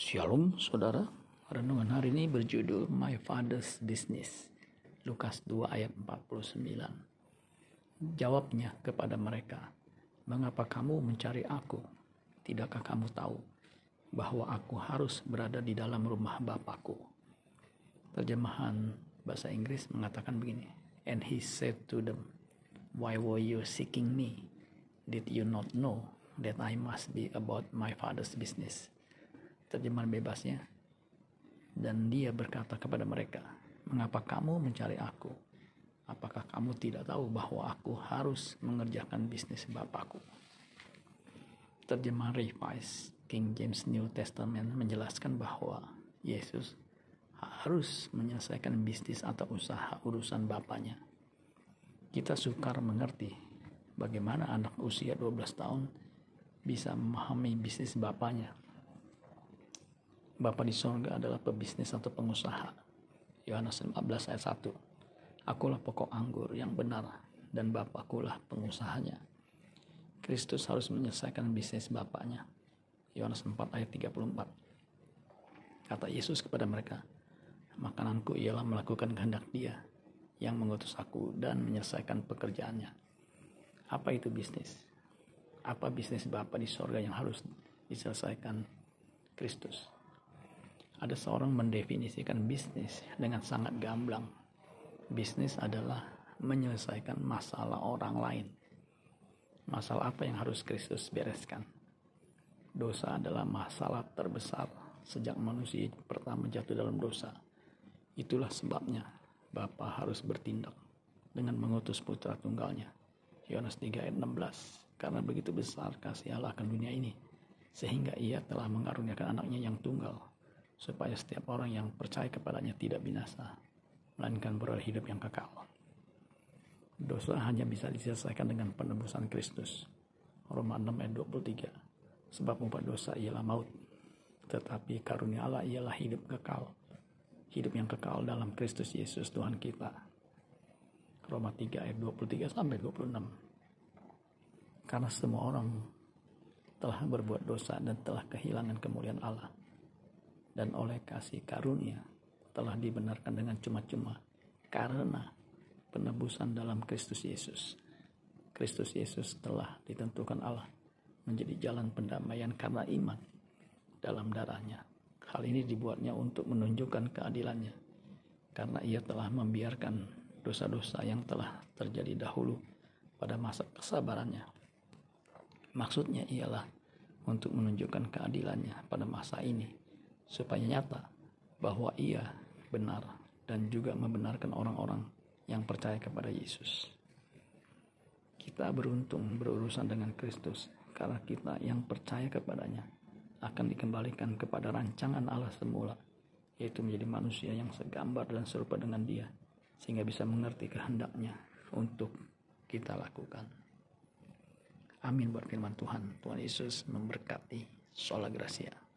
Shalom saudara, renungan hari ini berjudul My Father's Business. Lukas 2 ayat 49. Jawabnya kepada mereka, Mengapa kamu mencari aku? Tidakkah kamu tahu bahwa aku harus berada di dalam rumah Bapakku? Terjemahan bahasa Inggris mengatakan begini, And he said to them, Why were you seeking me? Did you not know that I must be about my father's business? Terjemahan bebasnya. Dan dia berkata kepada mereka, Mengapa kamu mencari aku? Apakah kamu tidak tahu bahwa aku harus mengerjakan bisnis Bapakku? Terjemahan Revised King James New Testament menjelaskan bahwa Yesus harus menyelesaikan bisnis atau usaha urusan Bapaknya. Kita sukar mengerti bagaimana anak usia 12 tahun bisa memahami bisnis Bapaknya Bapa di sorga adalah pebisnis atau pengusaha. Yohanes 15 ayat 1. Akulah pokok anggur yang benar dan Bapakulah pengusahanya. Kristus harus menyelesaikan bisnis Bapaknya. Yohanes 4 ayat 34. Kata Yesus kepada mereka, Makananku ialah melakukan kehendak dia yang mengutus aku dan menyelesaikan pekerjaannya. Apa itu bisnis? Apa bisnis Bapa di sorga yang harus diselesaikan Kristus? Ada seorang mendefinisikan bisnis dengan sangat gamblang. Bisnis adalah menyelesaikan masalah orang lain. Masalah apa yang harus Kristus bereskan? Dosa adalah masalah terbesar sejak manusia pertama jatuh dalam dosa. Itulah sebabnya Bapa harus bertindak dengan mengutus putra tunggalnya. Yohanes 3 ayat 16. Karena begitu besar kasih Allah akan dunia ini, sehingga ia telah mengaruniakan anaknya yang tunggal, supaya setiap orang yang percaya kepadanya tidak binasa, melainkan beroleh hidup yang kekal. Dosa hanya bisa diselesaikan dengan penebusan Kristus. Roma 6 ayat 23. Sebab upah dosa ialah maut, tetapi karunia Allah ialah hidup kekal. Hidup yang kekal dalam Kristus Yesus Tuhan kita. Roma 3 ayat 23 sampai 26. Karena semua orang telah berbuat dosa dan telah kehilangan kemuliaan Allah dan oleh kasih karunia telah dibenarkan dengan cuma-cuma karena penebusan dalam Kristus Yesus. Kristus Yesus telah ditentukan Allah menjadi jalan pendamaian karena iman dalam darahnya. Hal ini dibuatnya untuk menunjukkan keadilannya karena ia telah membiarkan dosa-dosa yang telah terjadi dahulu pada masa kesabarannya. Maksudnya ialah untuk menunjukkan keadilannya pada masa ini supaya nyata bahwa ia benar dan juga membenarkan orang-orang yang percaya kepada Yesus. Kita beruntung berurusan dengan Kristus karena kita yang percaya kepadanya akan dikembalikan kepada rancangan Allah semula, yaitu menjadi manusia yang segambar dan serupa dengan dia, sehingga bisa mengerti kehendaknya untuk kita lakukan. Amin buat firman Tuhan. Tuhan Yesus memberkati. Sola Gracia.